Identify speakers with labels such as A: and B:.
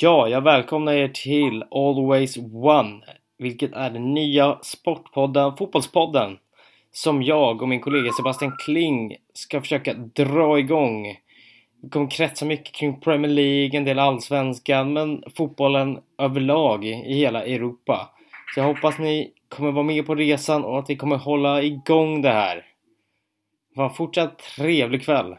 A: Ja, jag välkomnar er till Always One, vilket är den nya sportpodden, fotbollspodden, som jag och min kollega Sebastian Kling ska försöka dra igång. Vi kommer kretsa mycket kring Premier League, en del allsvenskan, men fotbollen överlag i hela Europa. Så jag hoppas ni kommer vara med på resan och att vi kommer hålla igång det här. Ha en fortsatt trevlig kväll!